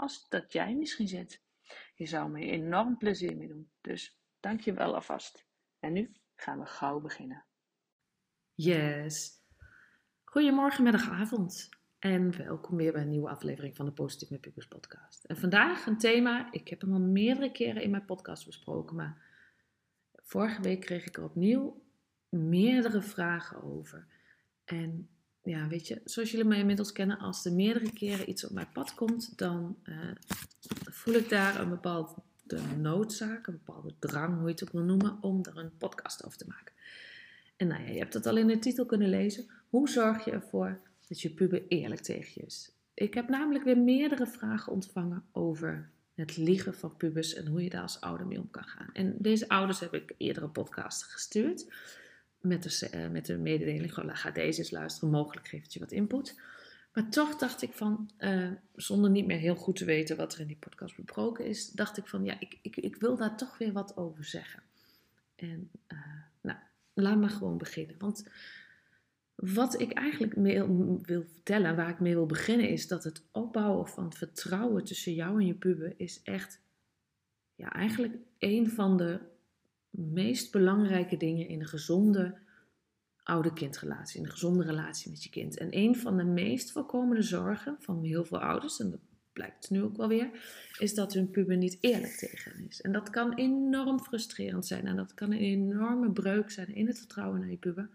als dat jij misschien zit. Je zou me enorm plezier mee doen. Dus dank je wel alvast. En nu gaan we gauw beginnen. Yes. Goedemorgen, middag, avond. En welkom weer bij een nieuwe aflevering van de Positief met Pubers podcast. En vandaag een thema, ik heb hem al meerdere keren in mijn podcast besproken, maar vorige week kreeg ik er opnieuw meerdere vragen over. En ja, weet je, zoals jullie mij inmiddels kennen, als er meerdere keren iets op mijn pad komt, dan uh, voel ik daar een bepaalde noodzaak, een bepaalde drang, hoe je het ook wil noemen, om er een podcast over te maken. En nou ja, je hebt het al in de titel kunnen lezen. Hoe zorg je ervoor dat je puber eerlijk tegen je is? Ik heb namelijk weer meerdere vragen ontvangen over het liegen van pubers en hoe je daar als ouder mee om kan gaan. En deze ouders heb ik eerdere podcasten gestuurd met de, uh, met de mededeling: gewoon, ga deze eens luisteren, mogelijk geeft het je wat input. Maar toch dacht ik van, uh, zonder niet meer heel goed te weten wat er in die podcast besproken is, dacht ik van ja, ik, ik, ik wil daar toch weer wat over zeggen. En uh, nou, laat maar gewoon beginnen. Want wat ik eigenlijk wil vertellen, waar ik mee wil beginnen, is dat het opbouwen van vertrouwen tussen jou en je puber is echt, ja, eigenlijk een van de meest belangrijke dingen in een gezonde ouder-kindrelatie, in een gezonde relatie met je kind. En een van de meest voorkomende zorgen van heel veel ouders, en dat blijkt nu ook wel weer, is dat hun puber niet eerlijk tegen hen is. En dat kan enorm frustrerend zijn en dat kan een enorme breuk zijn in het vertrouwen naar je puber.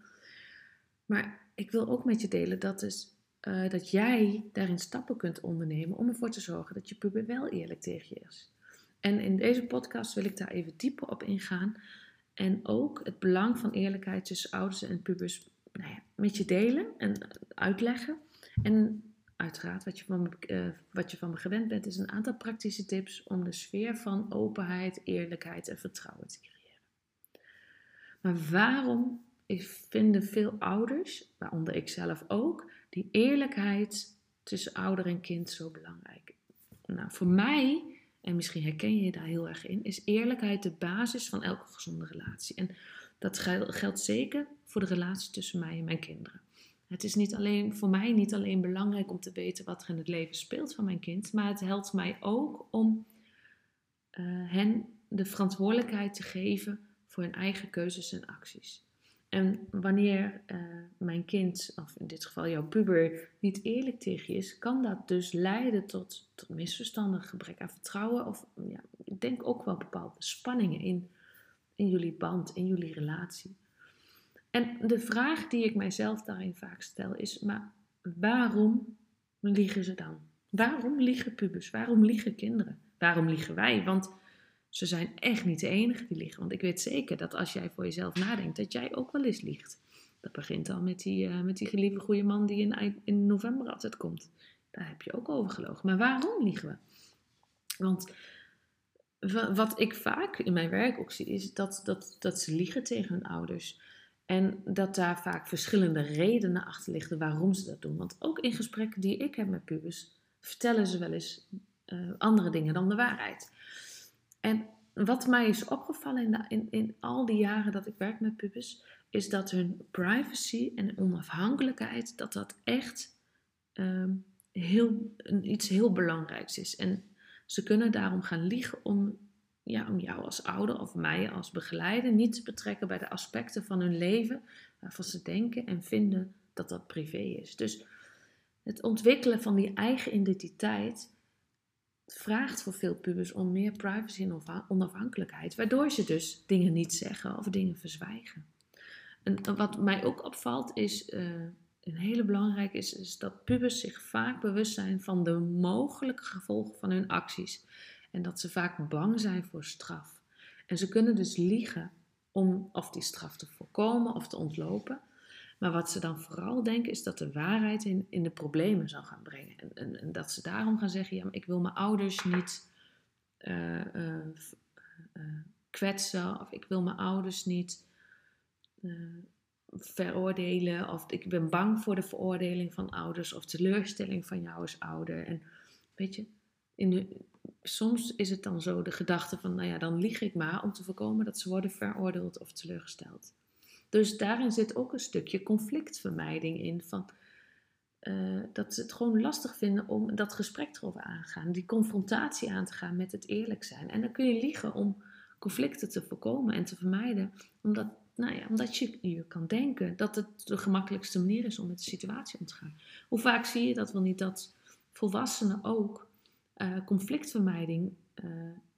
Maar ik wil ook met je delen dat, dus, uh, dat jij daarin stappen kunt ondernemen om ervoor te zorgen dat je puber wel eerlijk tegen je is. En in deze podcast wil ik daar even dieper op ingaan. En ook het belang van eerlijkheid tussen ouders en pubers nou ja, met je delen en uitleggen. En uiteraard, wat je, van me, uh, wat je van me gewend bent, is een aantal praktische tips om de sfeer van openheid, eerlijkheid en vertrouwen te creëren. Maar waarom vinden veel ouders, waaronder ik zelf ook, die eerlijkheid tussen ouder en kind zo belangrijk? Nou, voor mij, en misschien herken je je daar heel erg in, is eerlijkheid de basis van elke gezonde relatie. En dat geldt zeker voor de relatie tussen mij en mijn kinderen. Het is niet alleen, voor mij niet alleen belangrijk om te weten wat er in het leven speelt van mijn kind, maar het helpt mij ook om uh, hen de verantwoordelijkheid te geven voor hun eigen keuzes en acties. En wanneer uh, mijn kind, of in dit geval jouw puber, niet eerlijk tegen je is, kan dat dus leiden tot, tot misverstanden, gebrek aan vertrouwen of ja, ik denk ook wel bepaalde spanningen in, in jullie band, in jullie relatie. En de vraag die ik mijzelf daarin vaak stel is: maar waarom liegen ze dan? Waarom liegen pubers? Waarom liegen kinderen? Waarom liegen wij? Want ze zijn echt niet de enige die liegen. Want ik weet zeker dat als jij voor jezelf nadenkt, dat jij ook wel eens liegt. Dat begint al met die, uh, met die geliefde goede man die in, in november altijd komt. Daar heb je ook over gelogen. Maar waarom liegen we? Want wat ik vaak in mijn werk ook zie, is dat, dat, dat ze liegen tegen hun ouders. En dat daar vaak verschillende redenen achter liggen waarom ze dat doen. Want ook in gesprekken die ik heb met pubers, vertellen ze wel eens uh, andere dingen dan de waarheid. En wat mij is opgevallen in, in, in al die jaren dat ik werk met pubers, is dat hun privacy en onafhankelijkheid, dat dat echt um, heel, iets heel belangrijks is. En ze kunnen daarom gaan liegen om ja, om jou als ouder of mij als begeleider niet te betrekken bij de aspecten van hun leven waarvan ze denken en vinden dat dat privé is. Dus het ontwikkelen van die eigen identiteit vraagt voor veel pubers om meer privacy en onafhankelijkheid, waardoor ze dus dingen niet zeggen of dingen verzwijgen. En wat mij ook opvalt is, uh, een hele belangrijke is, is dat pubers zich vaak bewust zijn van de mogelijke gevolgen van hun acties. En dat ze vaak bang zijn voor straf. En ze kunnen dus liegen om of die straf te voorkomen of te ontlopen. Maar wat ze dan vooral denken is dat de waarheid in, in de problemen zal gaan brengen. En, en, dat ze daarom gaan zeggen, ja, maar ik wil mijn ouders niet uh, uh, uh, kwetsen. Of ik wil mijn ouders niet veroordelen. Of ik ben bang voor de veroordeling van ouders. Of teleurstelling van jou als ouder. En weet je, in soms is het dan zo de gedachte van, nou ja, dan lieg ik maar om te voorkomen dat ze worden veroordeeld of teleurgesteld. Dus daarin zit ook een stukje conflictvermijding in. Van, uh, dat ze het gewoon lastig vinden om dat gesprek erover aan te gaan. Die confrontatie aan te gaan met het eerlijk zijn. En dan kun je liegen om conflicten te voorkomen en te vermijden. Omdat, nou ja, omdat je, je kan denken dat het de gemakkelijkste manier is om met de situatie om te gaan. Hoe vaak zie je dat wel niet dat volwassenen ook uh, conflictvermijding, uh,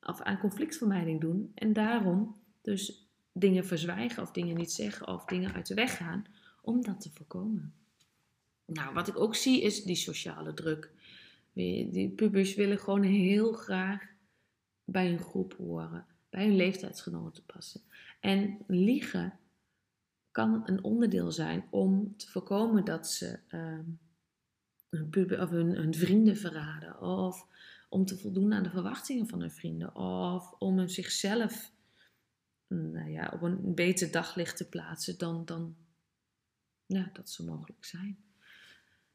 of aan conflictvermijding doen. En daarom dus dingen verzwijgen of dingen niet zeggen of dingen uit de weg gaan om dat te voorkomen. Nou, wat ik ook zie is die sociale druk. Die pubers willen gewoon heel graag bij een groep horen, bij hun leeftijdsgenoten passen. En liegen kan een onderdeel zijn om te voorkomen dat ze uh, hun, puber, of hun, hun vrienden verraden, of om te voldoen aan de verwachtingen van hun vrienden, of om zichzelf nou ja, op een beter daglicht te plaatsen dan, dan dat ze mogelijk zijn.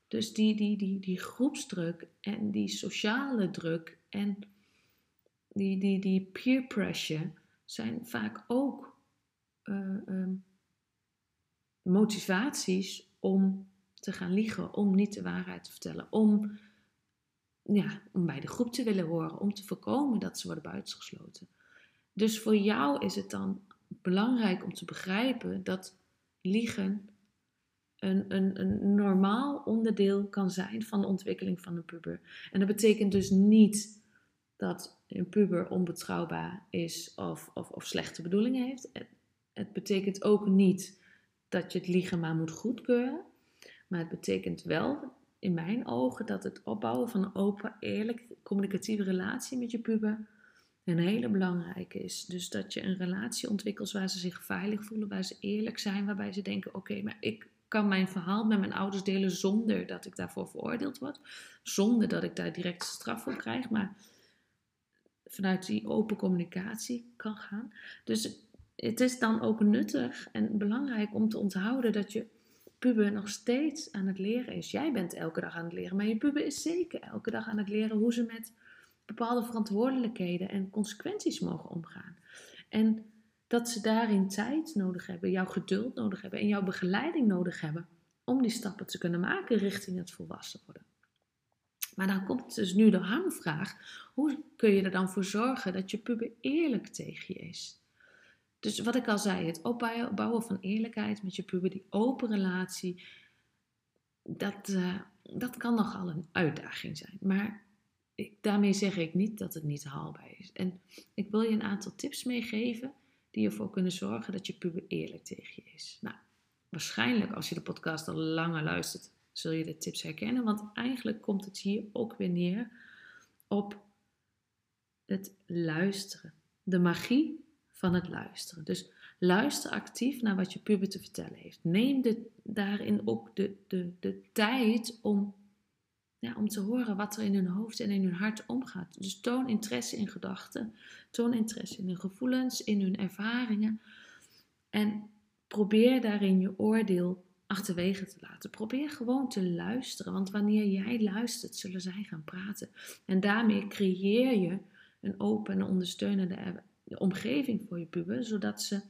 Dus die, die, die, die groepsdruk en die sociale druk en die, die, die peer pressure zijn vaak ook uh, um, motivaties om te gaan liegen, om niet de waarheid te vertellen, om, ja, om bij de groep te willen horen, om te voorkomen dat ze worden buitengesloten. Dus voor jou is het dan belangrijk om te begrijpen dat liegen een, een, een normaal onderdeel kan zijn van de ontwikkeling van een puber. En dat betekent dus niet dat een puber onbetrouwbaar is of, of, of slechte bedoelingen heeft. Het, het betekent ook niet dat je het liegen maar moet goedkeuren. Maar het betekent wel, in mijn ogen, dat het opbouwen van een open, eerlijk, communicatieve relatie met je puber een hele belangrijke is. Dus dat je een relatie ontwikkelt waar ze zich veilig voelen, waar ze eerlijk zijn, waarbij ze denken: oké, maar ik kan mijn verhaal met mijn ouders delen zonder dat ik daarvoor veroordeeld word, zonder dat ik daar direct straf voor krijg, maar vanuit die open communicatie kan gaan. Dus het is dan ook nuttig en belangrijk om te onthouden dat je puber nog steeds aan het leren is. Jij bent elke dag aan het leren, maar je puber is zeker elke dag aan het leren hoe ze met bepaalde verantwoordelijkheden en consequenties mogen omgaan. En dat ze daarin tijd nodig hebben, jouw geduld nodig hebben en jouw begeleiding nodig hebben om die stappen te kunnen maken richting het volwassen worden. Maar dan komt dus nu de hamvraag: hoe kun je er dan voor zorgen dat je puber eerlijk tegen je is? Dus wat ik al zei, het opbouwen van eerlijkheid met je puber, die open relatie, dat, uh, dat kan nogal een uitdaging zijn. Maar ik, daarmee zeg ik niet dat het niet haalbaar is. En ik wil je een aantal tips meegeven die ervoor kunnen zorgen dat je puber eerlijk tegen je is. Nou, waarschijnlijk als je de podcast al langer luistert, zul je de tips herkennen. Want eigenlijk komt het hier ook weer neer op het luisteren. De magie van het luisteren. Dus luister actief naar wat je puber te vertellen heeft. Neem daarin ook de, de, de tijd om om te horen wat er in hun hoofd en in hun hart omgaat. Dus toon interesse in gedachten, toon interesse in hun gevoelens, in hun ervaringen. En probeer daarin je oordeel achterwege te laten. Probeer gewoon te luisteren, want wanneer jij luistert, zullen zij gaan praten. En daarmee creëer je een open en ondersteunende omgeving voor je puber, zodat ze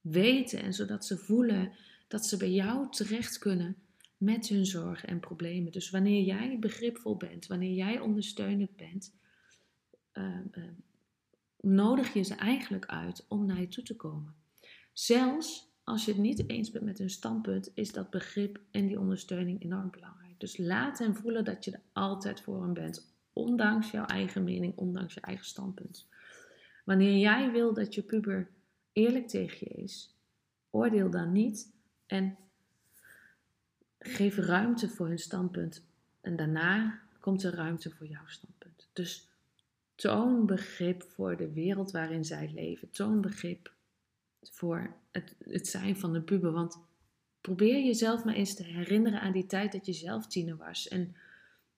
weten en zodat ze voelen dat ze bij jou terecht kunnen met hun zorgen en problemen. Dus wanneer jij begripvol bent, wanneer jij ondersteunend bent, uh, uh, nodig je ze eigenlijk uit om naar je toe te komen. Zelfs als je het niet eens bent met hun standpunt, is dat begrip en die ondersteuning enorm belangrijk. Dus laat hen voelen dat je er altijd voor hen bent, Ondanks jouw eigen mening, ondanks je eigen standpunt. Wanneer jij wil dat je puber eerlijk tegen je is, oordeel dan niet en geef ruimte voor hun standpunt. En daarna komt er ruimte voor jouw standpunt. Dus toon begrip voor de wereld waarin zij leven. Toon begrip voor het, het zijn van de puber. Want probeer jezelf maar eens te herinneren aan die tijd dat je zelf tiener was. En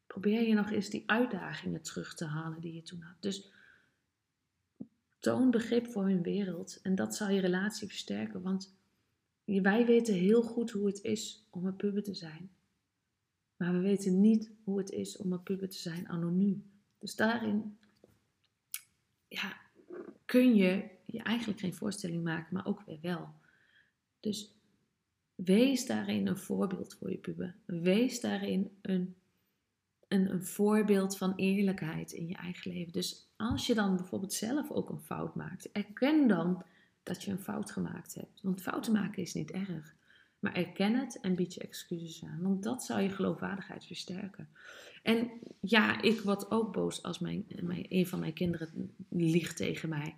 probeer je nog eens die uitdagingen terug te halen die je toen had. Dus toon begrip voor hun wereld. En dat zal je relatie versterken. Want wij weten heel goed hoe het is om een puber te zijn. Maar we weten niet hoe het is om een puber te zijn anoniem. Dus daarin ja, kun je je eigenlijk geen voorstelling maken, maar ook weer wel. Dus wees daarin een voorbeeld voor je puber. Wees daarin een, een, een voorbeeld van eerlijkheid in je eigen leven. Dus als je dan bijvoorbeeld zelf ook een fout maakt, erken dan dat je een fout gemaakt hebt. Want fouten maken is niet erg. Maar erken het en bied je excuses aan. Want dat zou je geloofwaardigheid versterken. En ja, ik word ook boos als mijn, mijn, een van mijn kinderen liegt tegen mij.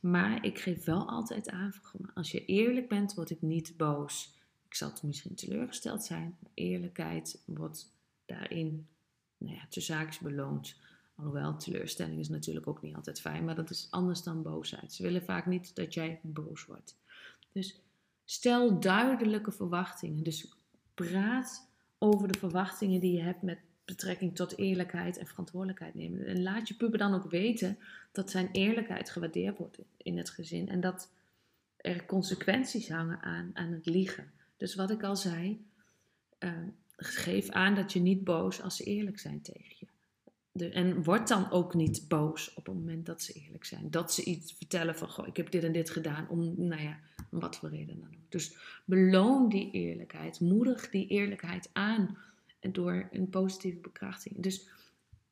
Maar ik geef wel altijd aan, als je eerlijk bent, word ik niet boos. Ik zal misschien teleurgesteld zijn. Eerlijkheid wordt daarin, nou ja, te zaakjes beloond. Alhoewel, teleurstelling is natuurlijk ook niet altijd fijn, maar dat is anders dan boosheid. Ze willen vaak niet dat jij boos wordt. Dus stel duidelijke verwachtingen. Dus praat over de verwachtingen die je hebt met betrekking tot eerlijkheid en verantwoordelijkheid nemen. En laat je puber dan ook weten dat zijn eerlijkheid gewaardeerd wordt in het gezin. En dat er consequenties hangen aan, aan het liegen. Dus wat ik al zei, uh, geef aan dat je niet boos als ze eerlijk zijn tegen je. En word dan ook niet boos op het moment dat ze eerlijk zijn. Dat ze iets vertellen van, goh, ik heb dit en dit gedaan, om, nou ja, wat voor reden dan ook. Dus beloon die eerlijkheid, moedig die eerlijkheid aan door een positieve bekrachtiging. Dus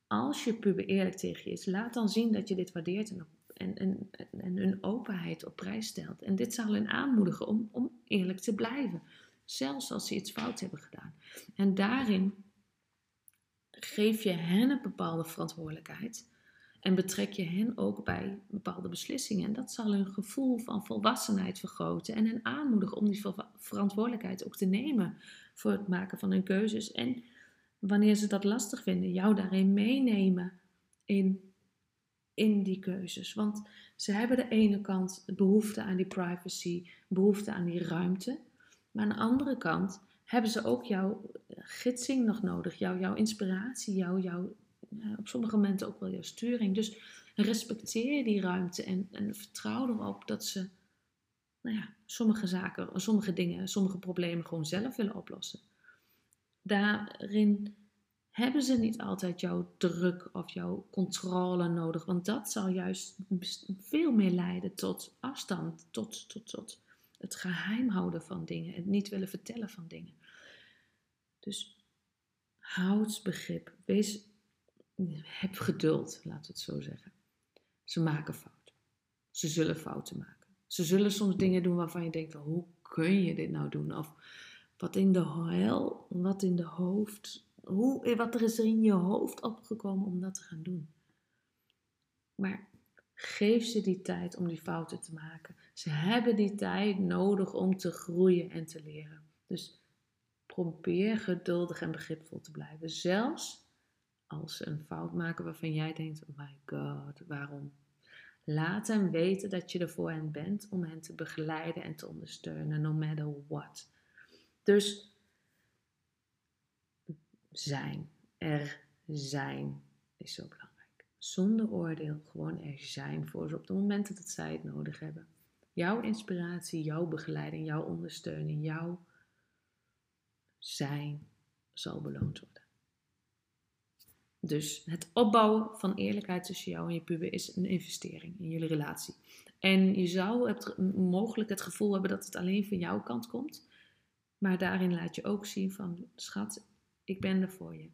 als je puber eerlijk tegen je is, laat dan zien dat je dit waardeert en, en, en, en hun openheid op prijs stelt. En dit zal hen aanmoedigen om, om eerlijk te blijven, zelfs als ze iets fout hebben gedaan. En daarin geef je hen een bepaalde verantwoordelijkheid. En betrek je hen ook bij bepaalde beslissingen. En dat zal hun gevoel van volwassenheid vergroten. En hen aanmoedigen om die verantwoordelijkheid ook te nemen voor het maken van hun keuzes. En wanneer ze dat lastig vinden, jou daarin meenemen in, in die keuzes. Want ze hebben de ene kant behoefte aan die privacy, behoefte aan die ruimte. Maar aan de andere kant hebben ze ook jouw gidsing nog nodig, jouw, jouw inspiratie, jouw, jouw, op sommige momenten ook wel jouw sturing. Dus respecteer die ruimte en, en vertrouw erop dat ze nou ja, sommige zaken, sommige dingen, sommige problemen gewoon zelf willen oplossen. Daarin hebben ze niet altijd jouw druk of jouw controle nodig, want dat zal juist veel meer leiden tot afstand, tot, tot, tot het geheim houden van dingen, het niet willen vertellen van dingen. Dus houd begrip, wees, heb geduld, laten we het zo zeggen. Ze maken fouten. Ze zullen fouten maken. Ze zullen soms dingen doen waarvan je denkt, hoe kun je dit nou doen? Of wat in de hel, wat in de hoofd, hoe, wat er is er in je hoofd opgekomen om dat te gaan doen. Maar geef ze die tijd om die fouten te maken. Ze hebben die tijd nodig om te groeien en te leren. Dus probeer geduldig en begripvol te blijven. Zelfs als ze een fout maken waarvan jij denkt: oh my god, waarom? Laat hen weten dat je er voor hen bent om hen te begeleiden en te ondersteunen, no matter what. Dus zijn, er zijn, is zo belangrijk. Zonder oordeel, gewoon er zijn voor ze op het moment dat zij het nodig hebben. Jouw inspiratie, jouw begeleiding, jouw ondersteuning, jouw zijn zal beloond worden. Dus het opbouwen van eerlijkheid tussen jou en je puber is een investering in jullie relatie. En je zou het, mogelijk het gevoel hebben dat het alleen van jouw kant komt. Maar daarin laat je ook zien van, schat, ik ben er voor je.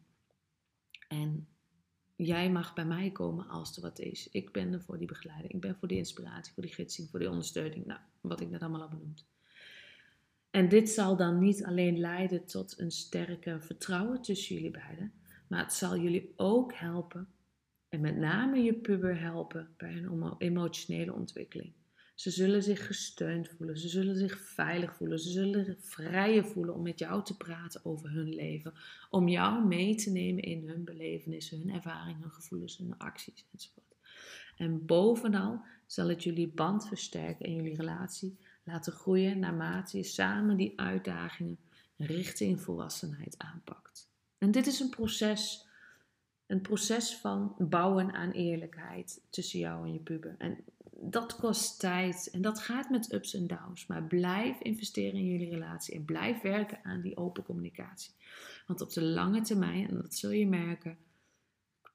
En jij mag bij mij komen als er wat is. Ik ben er voor die begeleiding. Ik ben voor die inspiratie, voor die gidsing, voor die ondersteuning. Nou, wat ik net allemaal al benoemd. En dit zal dan niet alleen leiden tot een sterke vertrouwen tussen jullie beiden. Maar het zal jullie ook helpen En met name je puber helpen bij hun emotionele ontwikkeling. Ze zullen zich gesteund voelen, ze zullen zich veilig voelen, ze zullen zich vrijer voelen om met jou te praten over hun leven, om jou mee te nemen in hun belevenissen, hun ervaringen, hun gevoelens, hun acties enzovoort. En bovenal zal het jullie band versterken en jullie relatie laten groeien naarmate je samen die uitdagingen richting volwassenheid aanpakt. En dit is een proces, een proces van bouwen aan eerlijkheid tussen jou en je puber. En dat kost tijd en dat gaat met ups en downs. Maar blijf investeren in jullie relatie en blijf werken aan die open communicatie. Want op de lange termijn, en dat zul je merken,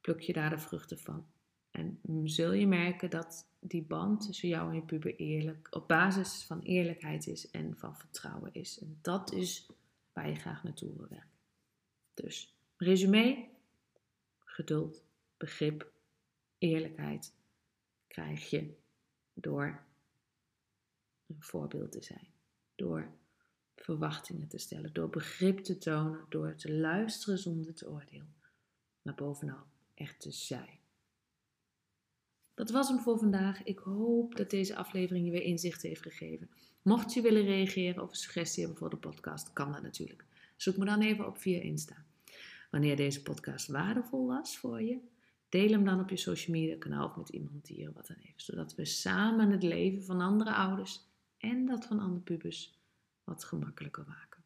pluk je daar de vruchten van. En zul je merken dat die band tussen jou en je puber eerlijk, op basis van eerlijkheid is en van vertrouwen is. En dat is waar je graag naartoe wil werken. Dus, resume, geduld, begrip, eerlijkheid krijg je door een voorbeeld te zijn, door verwachtingen te stellen, door begrip te tonen, door te luisteren zonder te oordelen, maar bovenal echt te zijn. Dat was hem voor vandaag. Ik hoop dat deze aflevering je weer inzicht heeft gegeven. Mocht je willen reageren of een suggestie hebben voor de podcast, kan dat natuurlijk. Zoek me dan even op via Insta. Wanneer deze podcast waardevol was voor je, deel hem dan op je social media kanaal of met iemand die er wat aan heeft. Zodat we samen het leven van andere ouders en dat van andere pubers wat gemakkelijker maken.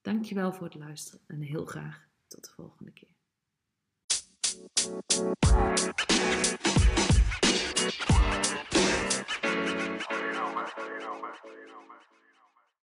Dankjewel voor het luisteren en heel graag tot de volgende keer.